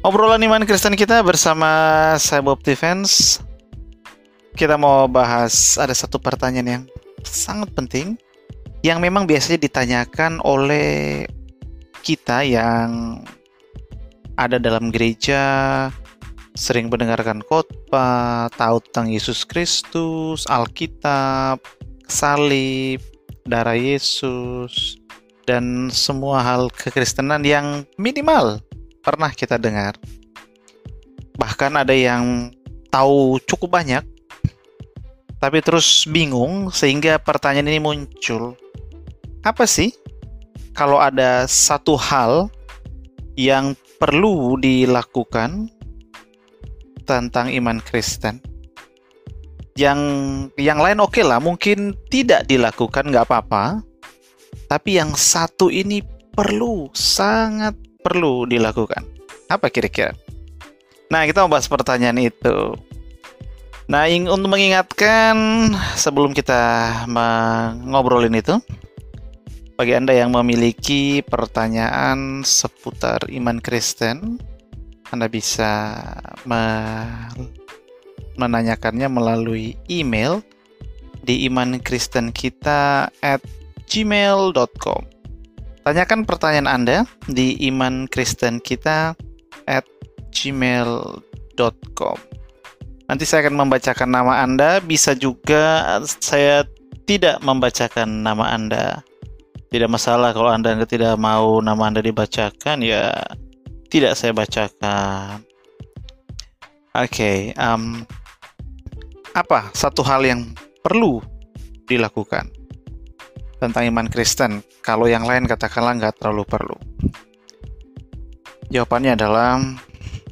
Obrolan iman Kristen kita bersama saya Bob Defense. Kita mau bahas ada satu pertanyaan yang sangat penting yang memang biasanya ditanyakan oleh kita yang ada dalam gereja, sering mendengarkan khotbah, tahu tentang Yesus Kristus, Alkitab, salib, darah Yesus, dan semua hal kekristenan yang minimal pernah kita dengar. Bahkan ada yang tahu cukup banyak, tapi terus bingung sehingga pertanyaan ini muncul. Apa sih kalau ada satu hal yang perlu dilakukan tentang iman Kristen. Yang yang lain oke okay lah, mungkin tidak dilakukan nggak apa-apa. Tapi yang satu ini perlu, sangat perlu dilakukan. Apa kira-kira? Nah, kita mau bahas pertanyaan itu. Nah, untuk mengingatkan sebelum kita ngobrolin itu, bagi Anda yang memiliki pertanyaan seputar iman Kristen, Anda bisa me menanyakannya melalui email di iman Kristen kita at gmail.com. Tanyakan pertanyaan Anda di iman Kristen kita at gmail.com. Nanti saya akan membacakan nama Anda, bisa juga saya tidak membacakan nama Anda tidak masalah kalau Anda tidak mau nama Anda dibacakan ya tidak saya bacakan. Oke, okay, um, apa satu hal yang perlu dilakukan tentang iman Kristen kalau yang lain katakanlah nggak terlalu perlu? Jawabannya adalah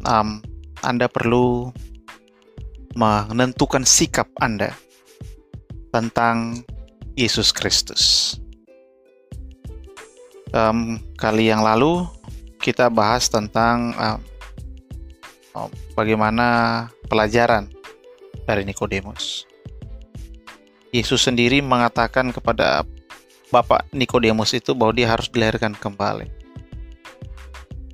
um, Anda perlu menentukan sikap Anda tentang Yesus Kristus um, kali yang lalu kita bahas tentang um, um, bagaimana pelajaran dari Nikodemus. Yesus sendiri mengatakan kepada Bapak Nikodemus itu bahwa dia harus dilahirkan kembali.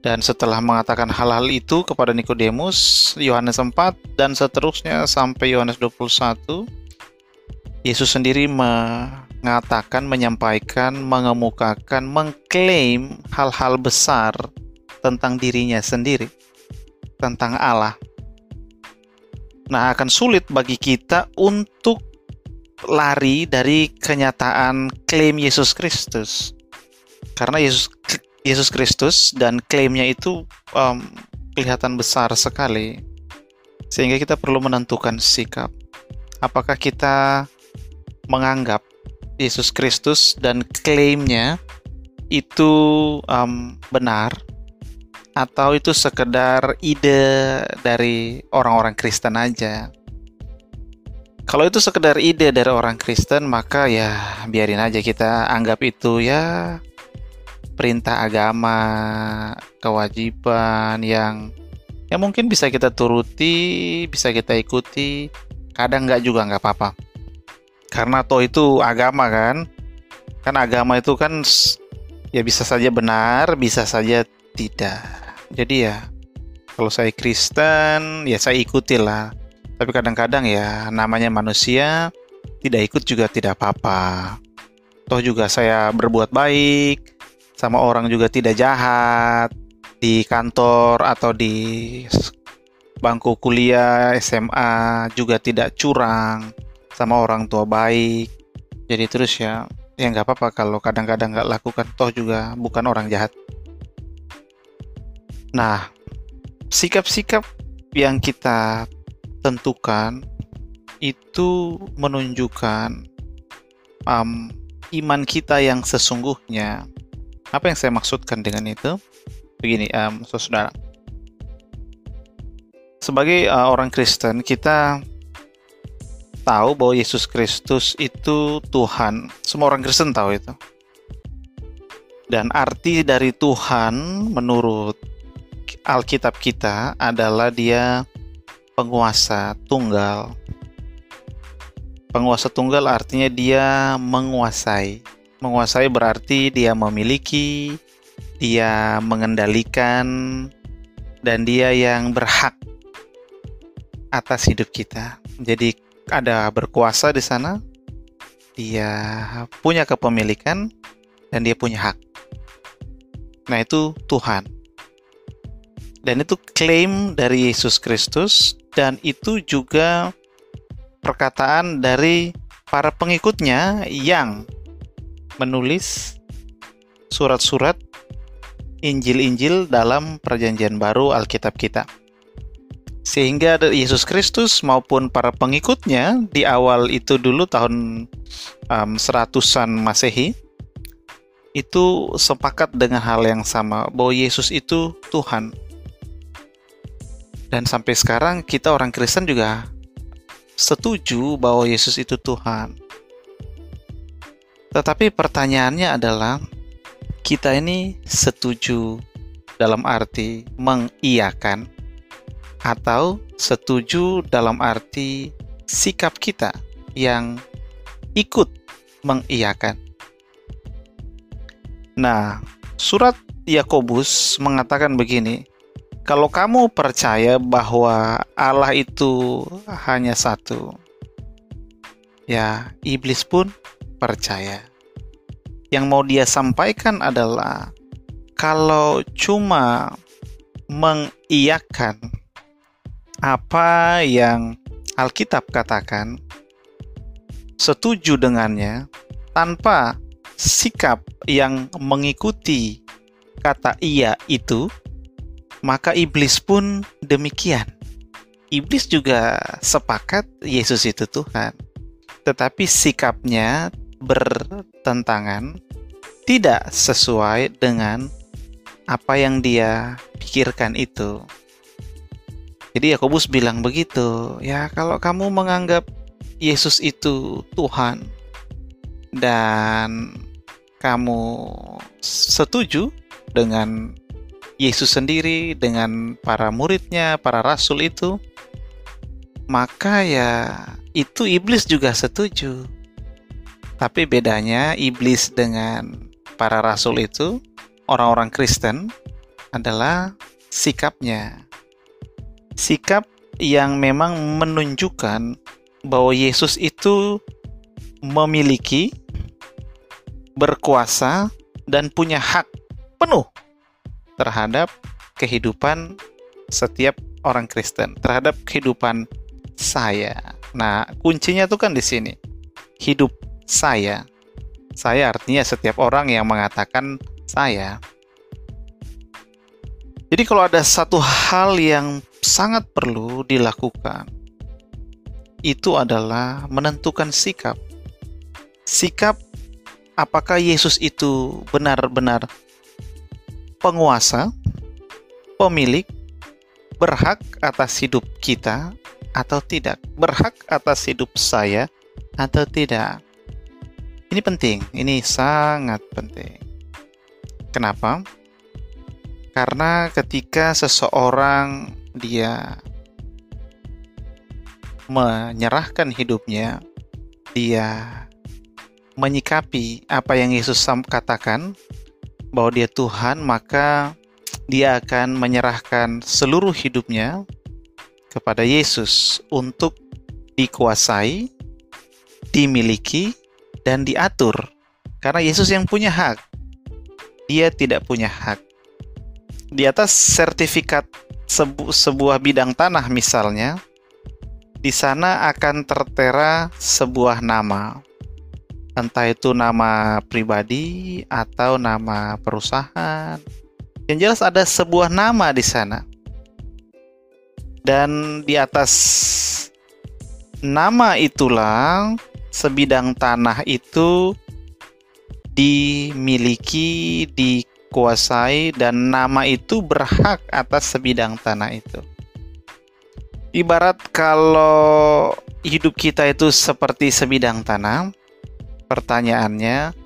Dan setelah mengatakan hal-hal itu kepada Nikodemus, Yohanes 4 dan seterusnya sampai Yohanes 21, Yesus sendiri mengatakan, menyampaikan, mengemukakan, mengklaim hal-hal besar tentang dirinya sendiri, tentang Allah. Nah, akan sulit bagi kita untuk lari dari kenyataan klaim Yesus Kristus. Karena Yesus Yesus Kristus dan klaimnya itu um, kelihatan besar sekali. Sehingga kita perlu menentukan sikap. Apakah kita menganggap Yesus Kristus dan klaimnya itu um, benar atau itu sekedar ide dari orang-orang Kristen aja. Kalau itu sekedar ide dari orang Kristen, maka ya biarin aja kita anggap itu ya perintah agama, kewajiban yang yang mungkin bisa kita turuti, bisa kita ikuti, kadang nggak juga nggak apa-apa. Karena toh itu agama kan. Kan agama itu kan ya bisa saja benar bisa saja tidak. Jadi ya kalau saya Kristen ya saya ikutilah tapi kadang-kadang ya namanya manusia tidak ikut juga tidak apa-apa. Toh juga saya berbuat baik sama orang juga tidak jahat di kantor atau di bangku kuliah SMA juga tidak curang sama orang tua baik. Jadi terus ya ya nggak apa-apa kalau kadang-kadang nggak lakukan toh juga bukan orang jahat. Nah sikap-sikap yang kita tentukan itu menunjukkan um, iman kita yang sesungguhnya apa yang saya maksudkan dengan itu begini um, saudara sebagai uh, orang Kristen kita tahu bahwa Yesus Kristus itu Tuhan. Semua orang Kristen tahu itu. Dan arti dari Tuhan menurut Alkitab kita adalah dia penguasa tunggal. Penguasa tunggal artinya dia menguasai. Menguasai berarti dia memiliki, dia mengendalikan, dan Dia yang berhak atas hidup kita. Jadi ada berkuasa di sana. Dia punya kepemilikan dan dia punya hak. Nah, itu Tuhan. Dan itu klaim dari Yesus Kristus dan itu juga perkataan dari para pengikutnya yang menulis surat-surat Injil-Injil dalam Perjanjian Baru Alkitab kita. Sehingga Yesus Kristus maupun para pengikutnya di awal itu dulu tahun um, seratusan Masehi itu sepakat dengan hal yang sama bahwa Yesus itu Tuhan. Dan sampai sekarang kita orang Kristen juga setuju bahwa Yesus itu Tuhan. Tetapi pertanyaannya adalah kita ini setuju dalam arti mengiyakan atau setuju dalam arti sikap kita yang ikut mengiyakan. Nah, surat Yakobus mengatakan begini, kalau kamu percaya bahwa Allah itu hanya satu, ya iblis pun percaya. Yang mau dia sampaikan adalah kalau cuma mengiyakan apa yang Alkitab katakan, setuju dengannya tanpa sikap yang mengikuti kata iya itu, maka iblis pun demikian. Iblis juga sepakat Yesus itu Tuhan, tetapi sikapnya bertentangan, tidak sesuai dengan apa yang dia pikirkan itu. Jadi Yakobus bilang begitu, ya kalau kamu menganggap Yesus itu Tuhan dan kamu setuju dengan Yesus sendiri, dengan para muridnya, para rasul itu, maka ya itu iblis juga setuju. Tapi bedanya iblis dengan para rasul itu, orang-orang Kristen, adalah sikapnya sikap yang memang menunjukkan bahwa Yesus itu memiliki, berkuasa, dan punya hak penuh terhadap kehidupan setiap orang Kristen, terhadap kehidupan saya. Nah, kuncinya tuh kan di sini. Hidup saya. Saya artinya setiap orang yang mengatakan saya. Jadi kalau ada satu hal yang sangat perlu dilakukan itu adalah menentukan sikap. Sikap apakah Yesus itu benar-benar penguasa, pemilik, berhak atas hidup kita atau tidak, berhak atas hidup saya atau tidak. Ini penting, ini sangat penting. Kenapa? Karena ketika seseorang dia menyerahkan hidupnya, dia menyikapi apa yang Yesus katakan bahwa dia Tuhan, maka dia akan menyerahkan seluruh hidupnya kepada Yesus untuk dikuasai, dimiliki, dan diatur. Karena Yesus yang punya hak, dia tidak punya hak. Di atas sertifikat sebu sebuah bidang tanah misalnya, di sana akan tertera sebuah nama. Entah itu nama pribadi atau nama perusahaan. Yang jelas ada sebuah nama di sana. Dan di atas nama itulah sebidang tanah itu dimiliki, di dikuasai dan nama itu berhak atas sebidang tanah itu. Ibarat kalau hidup kita itu seperti sebidang tanah, pertanyaannya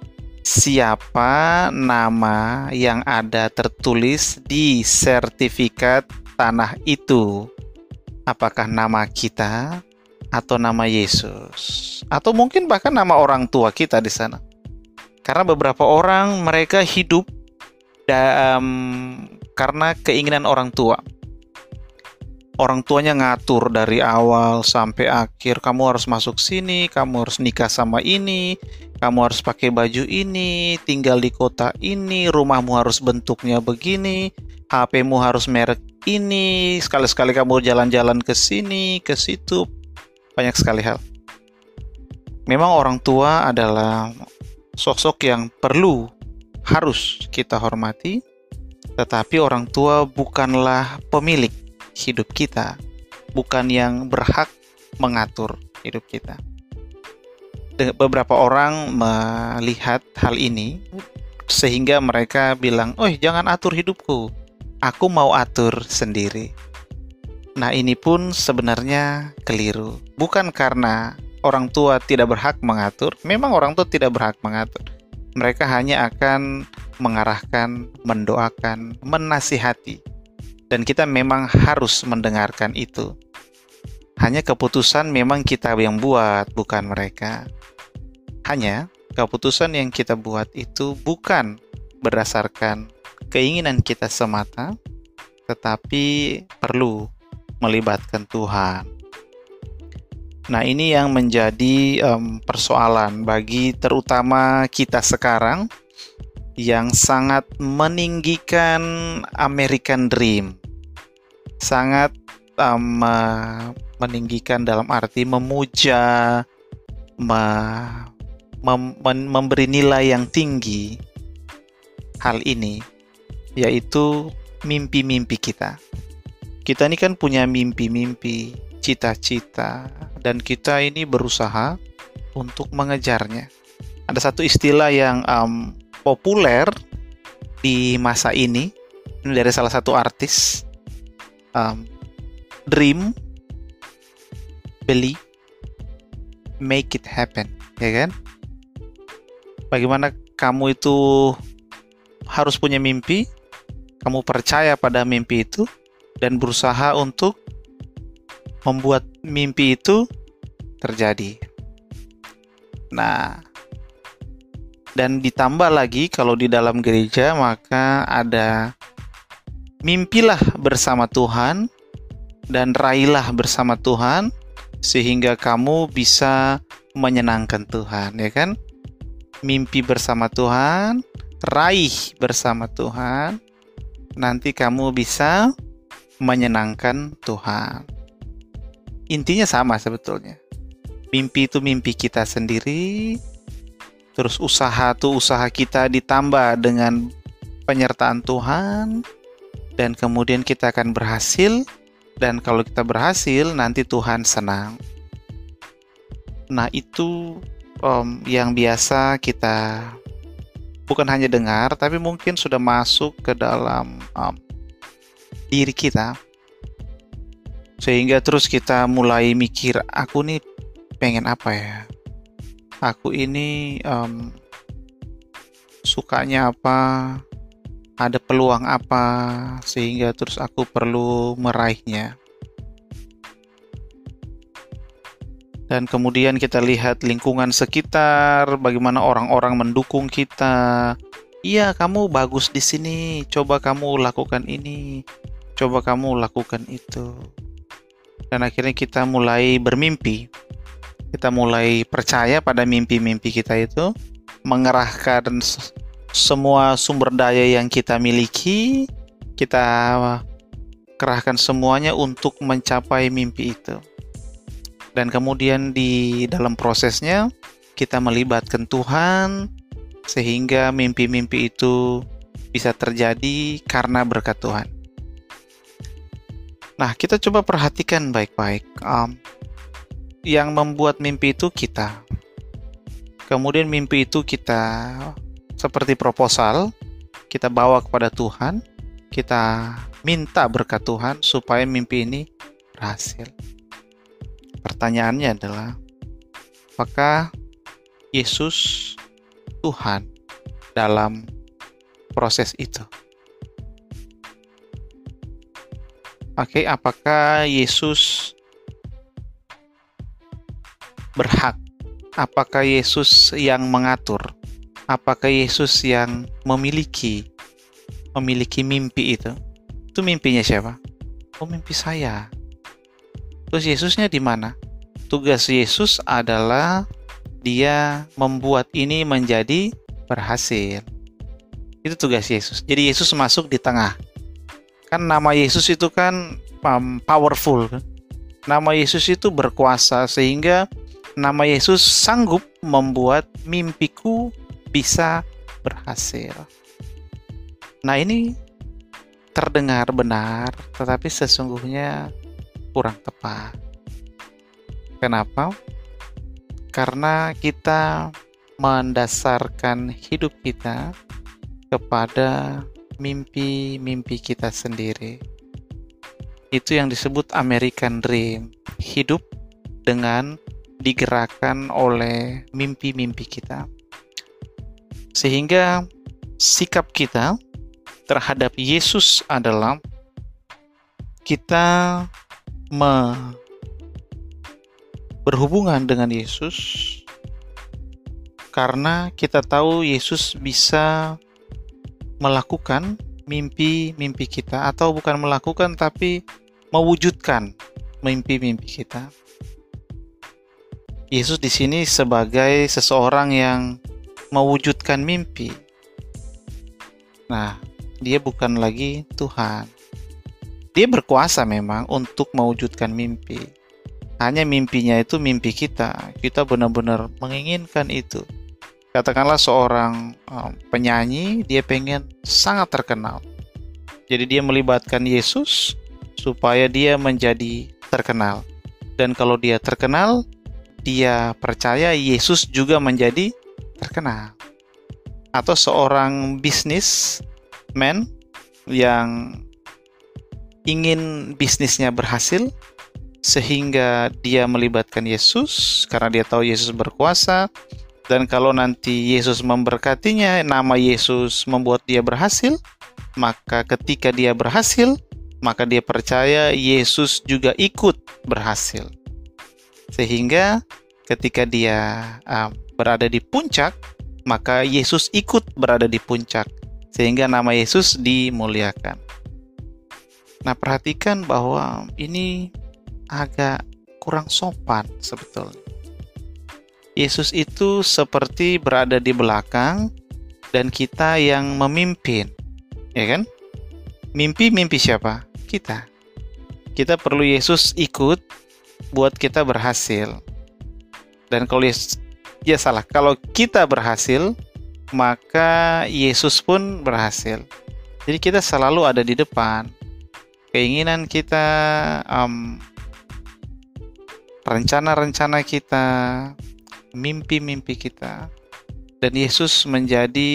siapa nama yang ada tertulis di sertifikat tanah itu? Apakah nama kita atau nama Yesus? Atau mungkin bahkan nama orang tua kita di sana. Karena beberapa orang mereka hidup da, um, karena keinginan orang tua. Orang tuanya ngatur dari awal sampai akhir. Kamu harus masuk sini kamu harus nikah sama ini kamu harus pakai baju ini tinggal di kota ini rumahmu harus bentuknya begini HP-mu harus merek ini sekali-sekali kamu jalan-jalan ke sini ke situ. Banyak sekali hal. Memang orang tua adalah sosok yang perlu harus kita hormati tetapi orang tua bukanlah pemilik hidup kita, bukan yang berhak mengatur hidup kita. Beberapa orang melihat hal ini sehingga mereka bilang, "Oh, jangan atur hidupku. Aku mau atur sendiri." Nah, ini pun sebenarnya keliru. Bukan karena orang tua tidak berhak mengatur, memang orang tua tidak berhak mengatur. Mereka hanya akan mengarahkan, mendoakan, menasihati dan kita memang harus mendengarkan itu. Hanya keputusan memang kita yang buat, bukan mereka. Hanya keputusan yang kita buat itu bukan berdasarkan keinginan kita semata, tetapi perlu melibatkan Tuhan. Nah, ini yang menjadi um, persoalan bagi terutama kita sekarang yang sangat meninggikan American Dream, sangat um, meninggikan dalam arti memuja, me, mem, memberi nilai yang tinggi hal ini, yaitu mimpi-mimpi kita. Kita ini kan punya mimpi-mimpi, cita-cita, dan kita ini berusaha untuk mengejarnya. Ada satu istilah yang um, populer di masa ini ini dari salah satu artis um, dream beli make it happen ya kan? Bagaimana kamu itu harus punya mimpi kamu percaya pada mimpi itu dan berusaha untuk membuat mimpi itu terjadi. Nah dan ditambah lagi kalau di dalam gereja maka ada mimpilah bersama Tuhan dan raihlah bersama Tuhan sehingga kamu bisa menyenangkan Tuhan ya kan? Mimpi bersama Tuhan raih bersama Tuhan nanti kamu bisa menyenangkan Tuhan. Intinya sama sebetulnya. Mimpi itu mimpi kita sendiri terus usaha tuh usaha kita ditambah dengan penyertaan Tuhan dan kemudian kita akan berhasil. Dan kalau kita berhasil nanti Tuhan senang. Nah itu um, yang biasa kita bukan hanya dengar tapi mungkin sudah masuk ke dalam um, diri kita. Sehingga terus kita mulai mikir aku nih pengen apa ya? Aku ini um, sukanya apa, ada peluang apa, sehingga terus aku perlu meraihnya. Dan kemudian kita lihat lingkungan sekitar, bagaimana orang-orang mendukung kita. Iya, kamu bagus di sini. Coba kamu lakukan ini. Coba kamu lakukan itu. Dan akhirnya kita mulai bermimpi kita mulai percaya pada mimpi-mimpi kita itu, mengerahkan semua sumber daya yang kita miliki, kita kerahkan semuanya untuk mencapai mimpi itu. Dan kemudian di dalam prosesnya kita melibatkan Tuhan sehingga mimpi-mimpi itu bisa terjadi karena berkat Tuhan. Nah, kita coba perhatikan baik-baik. Um, yang membuat mimpi itu kita. Kemudian mimpi itu kita seperti proposal, kita bawa kepada Tuhan, kita minta berkat Tuhan supaya mimpi ini berhasil. Pertanyaannya adalah, apakah Yesus Tuhan dalam proses itu? Oke, apakah Yesus berhak? Apakah Yesus yang mengatur? Apakah Yesus yang memiliki memiliki mimpi itu? Itu mimpinya siapa? Oh, mimpi saya. Terus Yesusnya di mana? Tugas Yesus adalah dia membuat ini menjadi berhasil. Itu tugas Yesus. Jadi Yesus masuk di tengah. Kan nama Yesus itu kan um, powerful kan? Nama Yesus itu berkuasa sehingga nama Yesus sanggup membuat mimpiku bisa berhasil. Nah, ini terdengar benar, tetapi sesungguhnya kurang tepat. Kenapa? Karena kita mendasarkan hidup kita kepada mimpi-mimpi kita sendiri. Itu yang disebut American Dream, hidup dengan digerakkan oleh mimpi-mimpi kita. Sehingga sikap kita terhadap Yesus adalah kita berhubungan dengan Yesus karena kita tahu Yesus bisa melakukan mimpi-mimpi kita atau bukan melakukan tapi mewujudkan mimpi-mimpi kita. Yesus di sini sebagai seseorang yang mewujudkan mimpi. Nah, dia bukan lagi Tuhan. Dia berkuasa memang untuk mewujudkan mimpi hanya mimpinya itu mimpi kita. Kita benar-benar menginginkan itu. Katakanlah seorang um, penyanyi, dia pengen sangat terkenal. Jadi dia melibatkan Yesus supaya dia menjadi terkenal. Dan kalau dia terkenal, dia percaya Yesus juga menjadi terkenal. Atau seorang bisnisman yang ingin bisnisnya berhasil, sehingga dia melibatkan Yesus karena dia tahu Yesus berkuasa dan kalau nanti Yesus memberkatinya nama Yesus membuat dia berhasil maka ketika dia berhasil maka dia percaya Yesus juga ikut berhasil sehingga ketika dia uh, berada di puncak maka Yesus ikut berada di puncak sehingga nama Yesus dimuliakan Nah, perhatikan bahwa ini agak kurang sopan sebetulnya. Yesus itu seperti berada di belakang dan kita yang memimpin, ya kan? Mimpi-mimpi siapa? Kita. Kita perlu Yesus ikut buat kita berhasil. Dan kalau Yesus, ya salah, kalau kita berhasil, maka Yesus pun berhasil. Jadi kita selalu ada di depan. Keinginan kita um, rencana-rencana kita, mimpi-mimpi kita, dan Yesus menjadi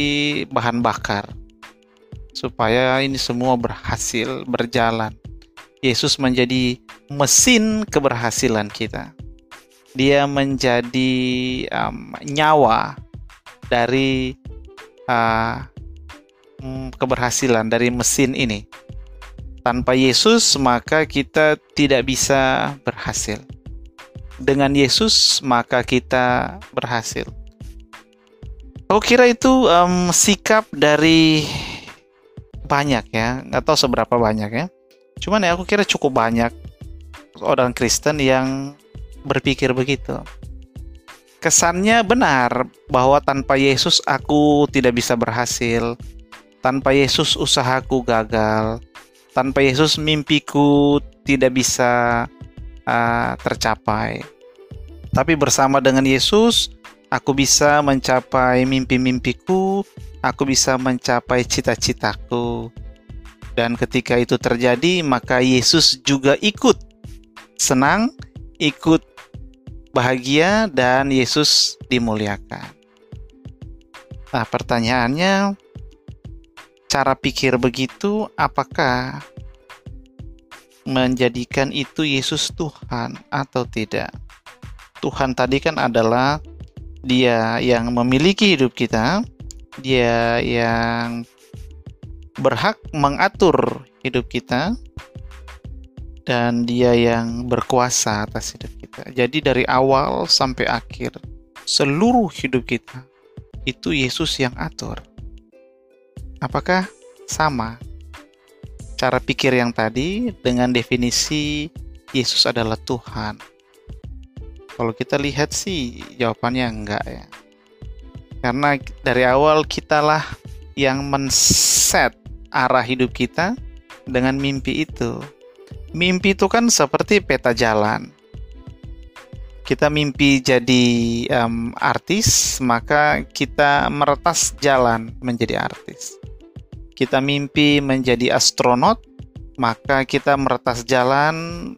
bahan bakar supaya ini semua berhasil berjalan. Yesus menjadi mesin keberhasilan kita. Dia menjadi um, nyawa dari uh, keberhasilan dari mesin ini. Tanpa Yesus, maka kita tidak bisa berhasil dengan Yesus maka kita berhasil. Aku kira itu um, sikap dari banyak ya, nggak tahu seberapa banyak ya. Cuman ya aku kira cukup banyak orang Kristen yang berpikir begitu. Kesannya benar bahwa tanpa Yesus aku tidak bisa berhasil. Tanpa Yesus usahaku gagal. Tanpa Yesus mimpiku tidak bisa uh, tercapai. Tapi bersama dengan Yesus, aku bisa mencapai mimpi-mimpiku, aku bisa mencapai cita-citaku. Dan ketika itu terjadi, maka Yesus juga ikut senang, ikut bahagia, dan Yesus dimuliakan. Nah, pertanyaannya, cara pikir begitu, apakah menjadikan itu Yesus Tuhan atau tidak. Tuhan tadi kan adalah Dia yang memiliki hidup kita, Dia yang berhak mengatur hidup kita, dan Dia yang berkuasa atas hidup kita. Jadi, dari awal sampai akhir, seluruh hidup kita itu Yesus yang atur. Apakah sama cara pikir yang tadi dengan definisi Yesus adalah Tuhan? Kalau kita lihat sih jawabannya enggak ya. Karena dari awal kitalah yang men-set arah hidup kita dengan mimpi itu. Mimpi itu kan seperti peta jalan. Kita mimpi jadi um, artis, maka kita meretas jalan menjadi artis. Kita mimpi menjadi astronot, maka kita meretas jalan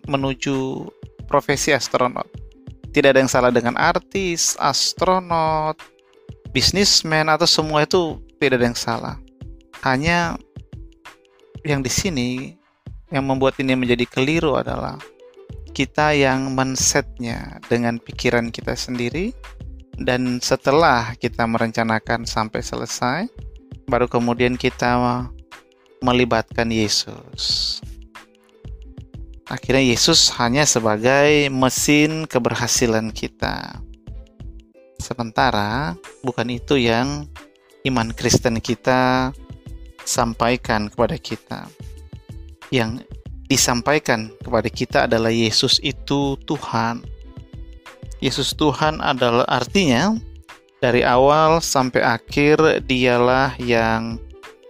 menuju profesi astronot. Tidak ada yang salah dengan artis, astronot, bisnismen atau semua itu tidak ada yang salah. Hanya yang di sini yang membuat ini menjadi keliru adalah kita yang men-setnya dengan pikiran kita sendiri dan setelah kita merencanakan sampai selesai baru kemudian kita melibatkan Yesus. Akhirnya Yesus hanya sebagai mesin keberhasilan kita. Sementara bukan itu yang iman Kristen kita sampaikan kepada kita. Yang disampaikan kepada kita adalah Yesus itu Tuhan. Yesus Tuhan adalah artinya dari awal sampai akhir dialah yang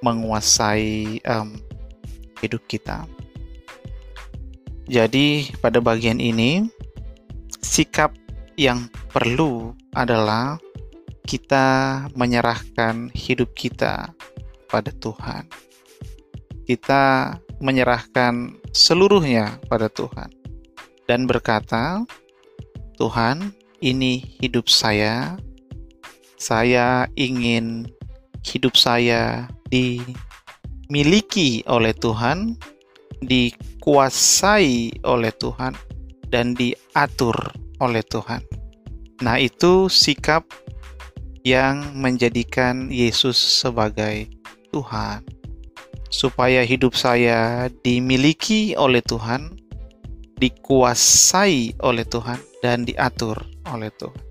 menguasai um, hidup kita. Jadi pada bagian ini sikap yang perlu adalah kita menyerahkan hidup kita pada Tuhan. Kita menyerahkan seluruhnya pada Tuhan dan berkata, "Tuhan, ini hidup saya. Saya ingin hidup saya dimiliki oleh Tuhan, dikuasai oleh Tuhan, dan diatur oleh Tuhan." Nah, itu sikap yang menjadikan Yesus sebagai Tuhan, supaya hidup saya dimiliki oleh Tuhan, dikuasai oleh Tuhan, dan diatur oleh Tuhan.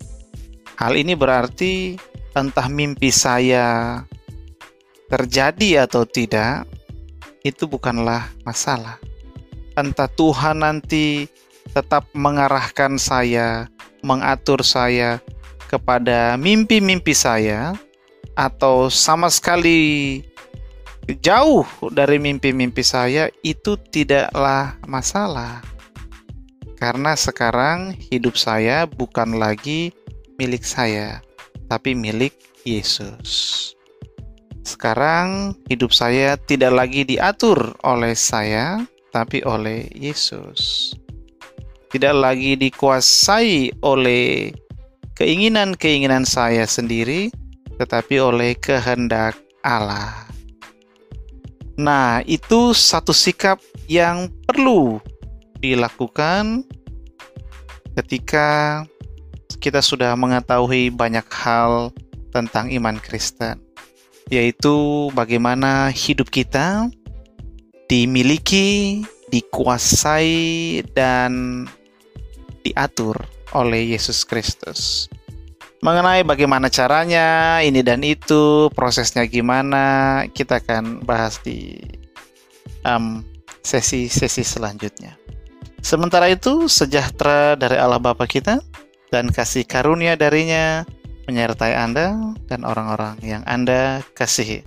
Hal ini berarti entah mimpi saya terjadi atau tidak, itu bukanlah masalah. Entah Tuhan nanti tetap mengarahkan saya mengatur saya kepada mimpi-mimpi saya atau sama sekali jauh dari mimpi-mimpi saya itu tidaklah masalah. Karena sekarang hidup saya bukan lagi milik saya, tapi milik Yesus. Sekarang hidup saya tidak lagi diatur oleh saya, tapi oleh Yesus tidak lagi dikuasai oleh keinginan-keinginan saya sendiri, tetapi oleh kehendak Allah. Nah, itu satu sikap yang perlu dilakukan ketika kita sudah mengetahui banyak hal tentang iman Kristen, yaitu bagaimana hidup kita dimiliki, dikuasai, dan diatur oleh Yesus Kristus. Mengenai bagaimana caranya, ini dan itu, prosesnya gimana, kita akan bahas di sesi-sesi um, selanjutnya. Sementara itu, sejahtera dari Allah Bapa kita dan kasih karunia darinya menyertai Anda dan orang-orang yang Anda kasihi.